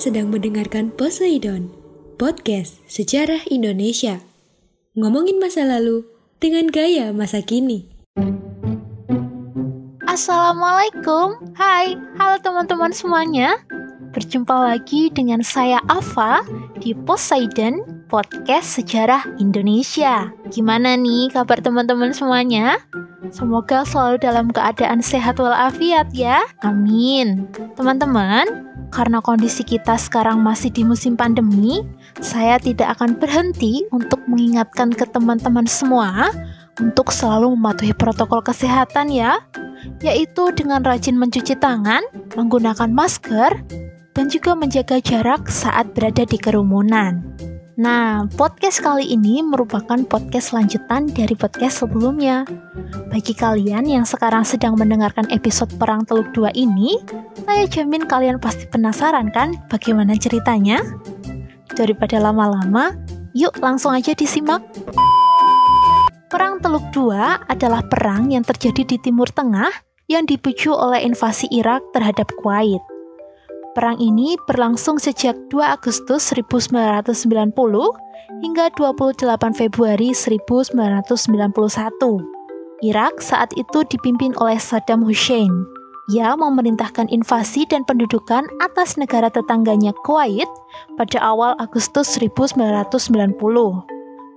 Sedang mendengarkan Poseidon, podcast sejarah Indonesia. Ngomongin masa lalu dengan gaya masa kini. Assalamualaikum, hai, halo teman-teman semuanya. Berjumpa lagi dengan saya Ava di Poseidon, podcast sejarah Indonesia. Gimana nih kabar teman-teman semuanya? Semoga selalu dalam keadaan sehat walafiat ya. Amin. Teman-teman, karena kondisi kita sekarang masih di musim pandemi, saya tidak akan berhenti untuk mengingatkan ke teman-teman semua untuk selalu mematuhi protokol kesehatan ya, yaitu dengan rajin mencuci tangan, menggunakan masker, dan juga menjaga jarak saat berada di kerumunan. Nah, podcast kali ini merupakan podcast lanjutan dari podcast sebelumnya. Bagi kalian yang sekarang sedang mendengarkan episode Perang Teluk 2 ini, saya jamin kalian pasti penasaran kan bagaimana ceritanya? Daripada lama-lama, yuk langsung aja disimak. Perang Teluk 2 adalah perang yang terjadi di Timur Tengah yang dipicu oleh invasi Irak terhadap Kuwait. Perang ini berlangsung sejak 2 Agustus 1990 hingga 28 Februari 1991. Irak saat itu dipimpin oleh Saddam Hussein. Ia memerintahkan invasi dan pendudukan atas negara tetangganya Kuwait pada awal Agustus 1990.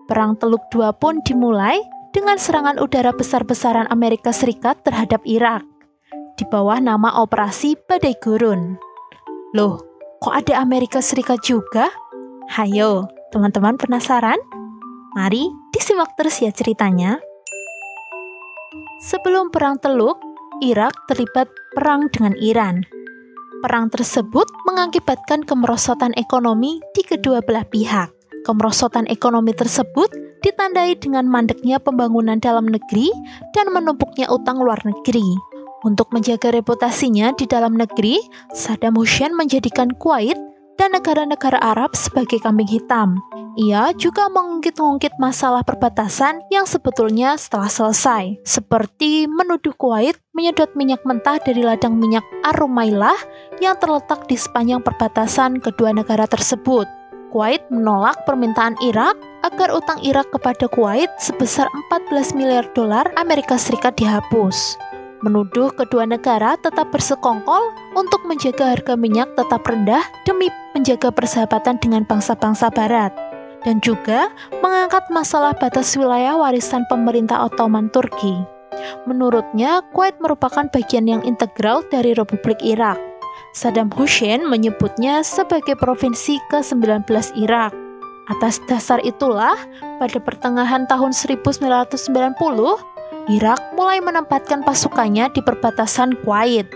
Perang Teluk II pun dimulai dengan serangan udara besar-besaran Amerika Serikat terhadap Irak di bawah nama Operasi Badai Gurun. Loh, kok ada Amerika Serikat juga? Hayo, teman-teman penasaran? Mari disimak terus ya ceritanya. Sebelum Perang Teluk, Irak terlibat perang dengan Iran. Perang tersebut mengakibatkan kemerosotan ekonomi di kedua belah pihak. Kemerosotan ekonomi tersebut ditandai dengan mandeknya pembangunan dalam negeri dan menumpuknya utang luar negeri. Untuk menjaga reputasinya di dalam negeri, Saddam Hussein menjadikan Kuwait dan negara-negara Arab sebagai kambing hitam. Ia juga mengungkit-ungkit masalah perbatasan yang sebetulnya setelah selesai, seperti menuduh Kuwait menyedot minyak mentah dari ladang minyak Arumailah yang terletak di sepanjang perbatasan kedua negara tersebut. Kuwait menolak permintaan Irak agar utang Irak kepada Kuwait sebesar 14 miliar dolar Amerika Serikat dihapus menuduh kedua negara tetap bersekongkol untuk menjaga harga minyak tetap rendah demi menjaga persahabatan dengan bangsa-bangsa Barat, dan juga mengangkat masalah batas wilayah warisan pemerintah Ottoman Turki. Menurutnya, Kuwait merupakan bagian yang integral dari Republik Irak. Saddam Hussein menyebutnya sebagai provinsi ke-19 Irak. Atas dasar itulah, pada pertengahan tahun 1990, Irak mulai menempatkan pasukannya di perbatasan Kuwait.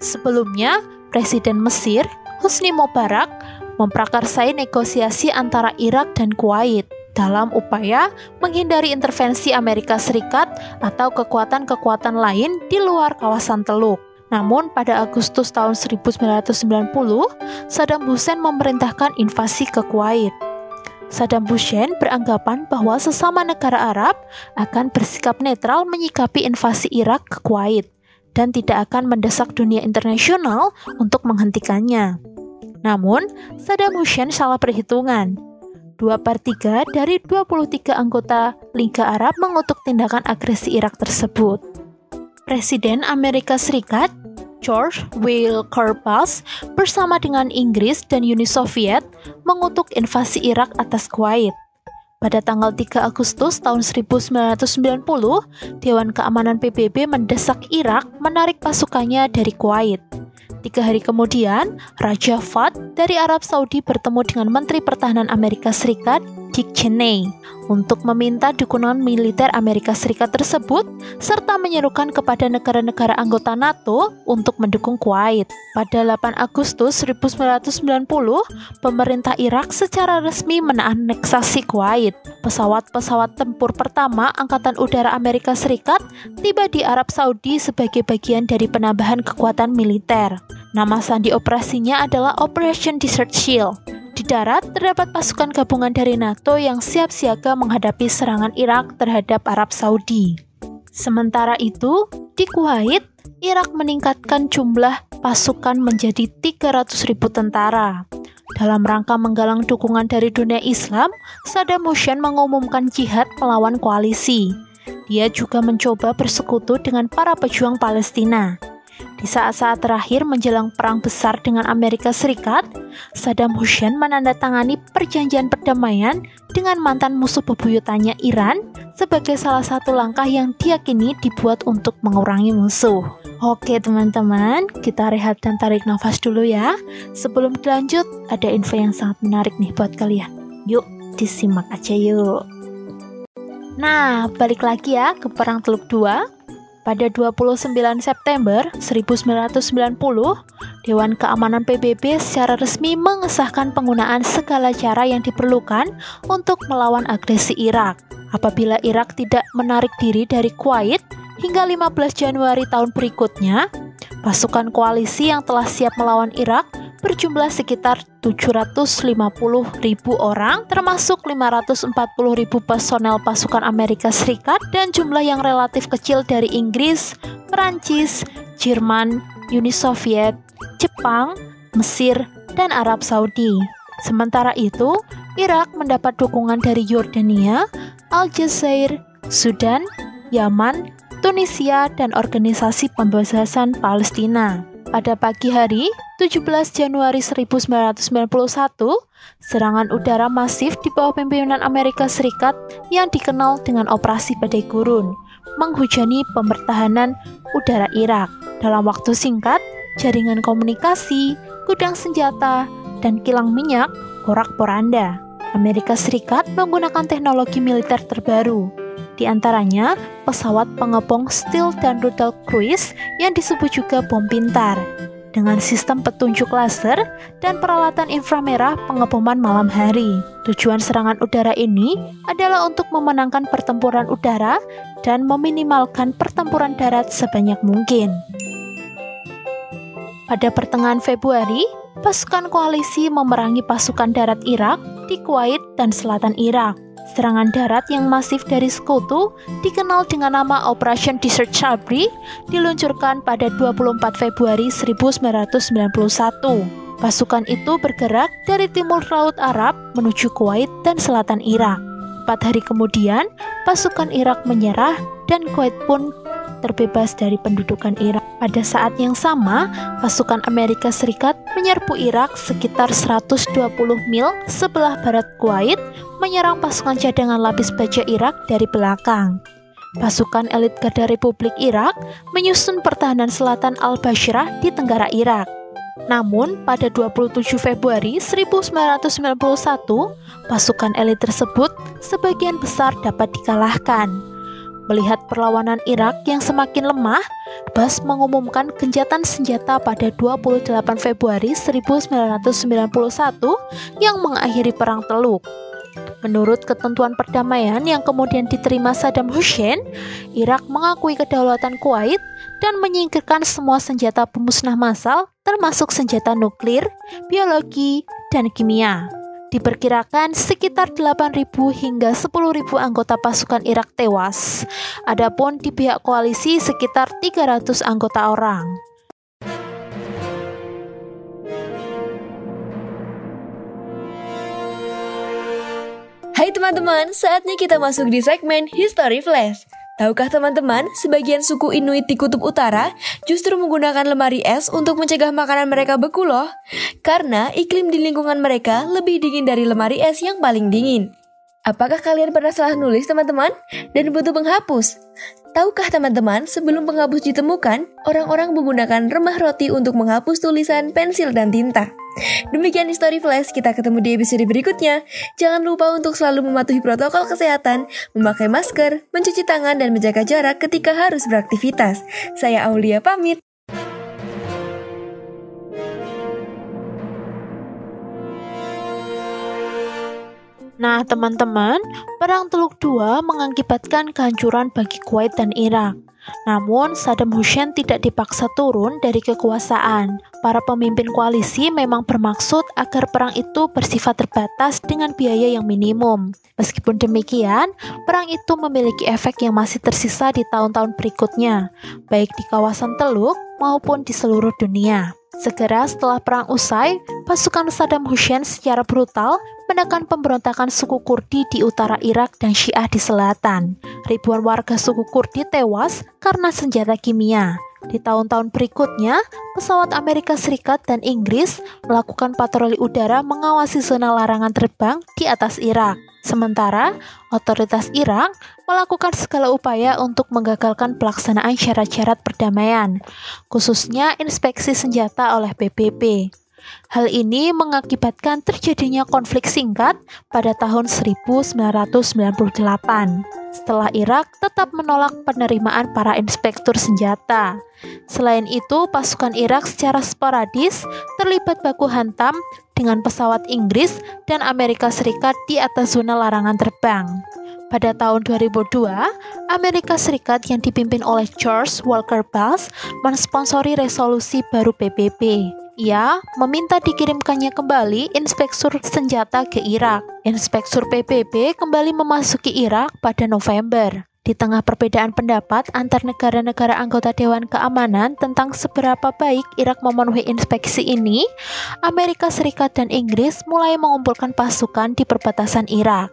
Sebelumnya, Presiden Mesir, Husni Mubarak, memprakarsai negosiasi antara Irak dan Kuwait dalam upaya menghindari intervensi Amerika Serikat atau kekuatan-kekuatan lain di luar kawasan Teluk. Namun pada Agustus tahun 1990, Saddam Hussein memerintahkan invasi ke Kuwait. Saddam Hussein beranggapan bahwa sesama negara Arab akan bersikap netral menyikapi invasi Irak ke Kuwait dan tidak akan mendesak dunia internasional untuk menghentikannya. Namun, Saddam Hussein salah perhitungan. Dua per tiga dari 23 anggota Liga Arab mengutuk tindakan agresi Irak tersebut. Presiden Amerika Serikat George Wilbur Bush bersama dengan Inggris dan Uni Soviet mengutuk invasi Irak atas Kuwait. Pada tanggal 3 Agustus tahun 1990, Dewan Keamanan PBB mendesak Irak menarik pasukannya dari Kuwait. Tiga hari kemudian, Raja Fahd dari Arab Saudi bertemu dengan Menteri Pertahanan Amerika Serikat, Dick Cheney untuk meminta dukungan militer Amerika Serikat tersebut serta menyerukan kepada negara-negara anggota NATO untuk mendukung Kuwait. Pada 8 Agustus 1990, pemerintah Irak secara resmi menaneksasi Kuwait. Pesawat-pesawat tempur pertama Angkatan Udara Amerika Serikat tiba di Arab Saudi sebagai bagian dari penambahan kekuatan militer. Nama sandi operasinya adalah Operation Desert Shield. Di darat, terdapat pasukan gabungan dari NATO yang siap siaga menghadapi serangan Irak terhadap Arab Saudi. Sementara itu, Di Kuwait, Irak meningkatkan jumlah pasukan menjadi 300 ribu tentara. Dalam rangka menggalang dukungan dari dunia Islam, Saddam Hussein mengumumkan jihad melawan koalisi. Dia juga mencoba bersekutu dengan para pejuang Palestina. Di saat-saat terakhir menjelang perang besar dengan Amerika Serikat, Saddam Hussein menandatangani perjanjian perdamaian dengan mantan musuh bebuyutannya Iran sebagai salah satu langkah yang diyakini dibuat untuk mengurangi musuh. Oke teman-teman, kita rehat dan tarik nafas dulu ya. Sebelum dilanjut, ada info yang sangat menarik nih buat kalian. Yuk, disimak aja yuk. Nah, balik lagi ya ke Perang Teluk 2 pada 29 September 1990, Dewan Keamanan PBB secara resmi mengesahkan penggunaan segala cara yang diperlukan untuk melawan agresi Irak. Apabila Irak tidak menarik diri dari Kuwait hingga 15 Januari tahun berikutnya, pasukan koalisi yang telah siap melawan Irak berjumlah sekitar 750 ribu orang, termasuk 540 ribu personel pasukan Amerika Serikat dan jumlah yang relatif kecil dari Inggris, Perancis, Jerman, Uni Soviet, Jepang, Mesir, dan Arab Saudi. Sementara itu, Irak mendapat dukungan dari Yordania, Aljazair, Sudan, Yaman, Tunisia, dan Organisasi Pembebasan Palestina. Pada pagi hari, 17 Januari 1991, serangan udara masif di bawah pimpinan Amerika Serikat yang dikenal dengan Operasi Badai Gurun menghujani pembertahanan udara Irak. Dalam waktu singkat, jaringan komunikasi, gudang senjata, dan kilang minyak porak-poranda. Amerika Serikat menggunakan teknologi militer terbaru, di antaranya pesawat pengepung steel dan rudal cruise yang disebut juga bom pintar dengan sistem petunjuk laser dan peralatan inframerah pengeboman malam hari. Tujuan serangan udara ini adalah untuk memenangkan pertempuran udara dan meminimalkan pertempuran darat sebanyak mungkin. Pada pertengahan Februari, pasukan koalisi memerangi pasukan darat Irak di Kuwait dan selatan Irak. Serangan darat yang masif dari sekutu, dikenal dengan nama Operation Desert Shabri, diluncurkan pada 24 Februari 1991. Pasukan itu bergerak dari timur Laut Arab menuju Kuwait dan selatan Irak. Empat hari kemudian, pasukan Irak menyerah dan Kuwait pun terbebas dari pendudukan Irak. Pada saat yang sama, pasukan Amerika Serikat menyerbu Irak sekitar 120 mil sebelah barat Kuwait, menyerang pasukan cadangan lapis baja Irak dari belakang. Pasukan elit Garda Republik Irak menyusun pertahanan selatan Al-Bashrah di tenggara Irak. Namun, pada 27 Februari 1991, pasukan elit tersebut sebagian besar dapat dikalahkan. Melihat perlawanan Irak yang semakin lemah, Bas mengumumkan genjatan senjata pada 28 Februari 1991 yang mengakhiri Perang Teluk. Menurut ketentuan perdamaian yang kemudian diterima Saddam Hussein, Irak mengakui kedaulatan Kuwait dan menyingkirkan semua senjata pemusnah massal termasuk senjata nuklir, biologi, dan kimia. Diperkirakan sekitar 8.000 hingga 10.000 anggota pasukan Irak tewas. Adapun di pihak koalisi sekitar 300 anggota orang. Hai teman-teman, saatnya kita masuk di segmen History Flash. Tahukah teman-teman, sebagian suku Inuit di Kutub Utara justru menggunakan lemari es untuk mencegah makanan mereka beku loh. Karena iklim di lingkungan mereka lebih dingin dari lemari es yang paling dingin. Apakah kalian pernah salah nulis teman-teman dan butuh penghapus? Tahukah teman-teman, sebelum penghapus ditemukan, orang-orang menggunakan remah roti untuk menghapus tulisan, pensil, dan tinta. Demikian Story Flash, kita ketemu di episode berikutnya. Jangan lupa untuk selalu mematuhi protokol kesehatan, memakai masker, mencuci tangan, dan menjaga jarak ketika harus beraktivitas. Saya Aulia pamit. Nah, teman-teman, Perang Teluk II mengakibatkan kehancuran bagi Kuwait dan Irak. Namun, Saddam Hussein tidak dipaksa turun dari kekuasaan. Para pemimpin koalisi memang bermaksud agar perang itu bersifat terbatas dengan biaya yang minimum. Meskipun demikian, perang itu memiliki efek yang masih tersisa di tahun-tahun berikutnya, baik di kawasan Teluk maupun di seluruh dunia. Segera setelah perang usai, pasukan Saddam Hussein secara brutal menekan pemberontakan suku Kurdi di utara Irak dan Syiah di selatan. Ribuan warga suku Kurdi tewas karena senjata kimia. Di tahun-tahun berikutnya, pesawat Amerika Serikat dan Inggris melakukan patroli udara mengawasi zona larangan terbang di atas Irak. Sementara, otoritas Irak melakukan segala upaya untuk menggagalkan pelaksanaan syarat-syarat perdamaian, khususnya inspeksi senjata oleh PBB. Hal ini mengakibatkan terjadinya konflik singkat pada tahun 1998 setelah Irak tetap menolak penerimaan para inspektur senjata. Selain itu, pasukan Irak secara sporadis terlibat baku hantam dengan pesawat Inggris dan Amerika Serikat di atas zona larangan terbang. Pada tahun 2002, Amerika Serikat yang dipimpin oleh George Walker Bush mensponsori resolusi baru PBB. Ia meminta dikirimkannya kembali inspektur senjata ke Irak. Inspektur PBB kembali memasuki Irak pada November. Di tengah perbedaan pendapat antar negara-negara anggota Dewan Keamanan tentang seberapa baik Irak memenuhi inspeksi ini, Amerika Serikat dan Inggris mulai mengumpulkan pasukan di perbatasan Irak.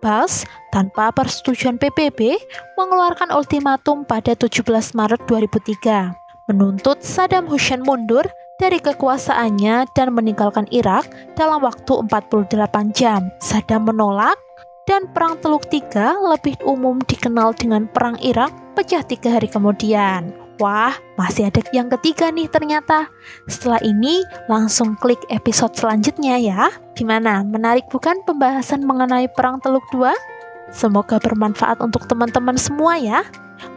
Bas, tanpa persetujuan PBB, mengeluarkan ultimatum pada 17 Maret 2003, menuntut Saddam Hussein mundur dari kekuasaannya dan meninggalkan Irak dalam waktu 48 jam. Saddam menolak dan Perang Teluk Tiga lebih umum dikenal dengan Perang Irak pecah tiga hari kemudian. Wah, masih ada yang ketiga nih ternyata. Setelah ini, langsung klik episode selanjutnya ya. Gimana, menarik bukan pembahasan mengenai Perang Teluk 2? Semoga bermanfaat untuk teman-teman semua ya.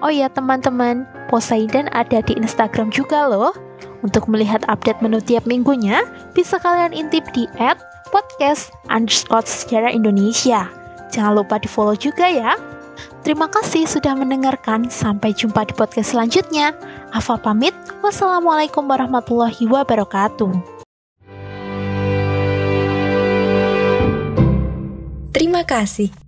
Oh ya teman-teman, Poseidon ada di Instagram juga loh. Untuk melihat update menu tiap minggunya, bisa kalian intip di at podcast underscore sejarah Indonesia. Jangan lupa di follow juga ya. Terima kasih sudah mendengarkan. Sampai jumpa di podcast selanjutnya. Afa pamit. Wassalamualaikum warahmatullahi wabarakatuh. Terima kasih.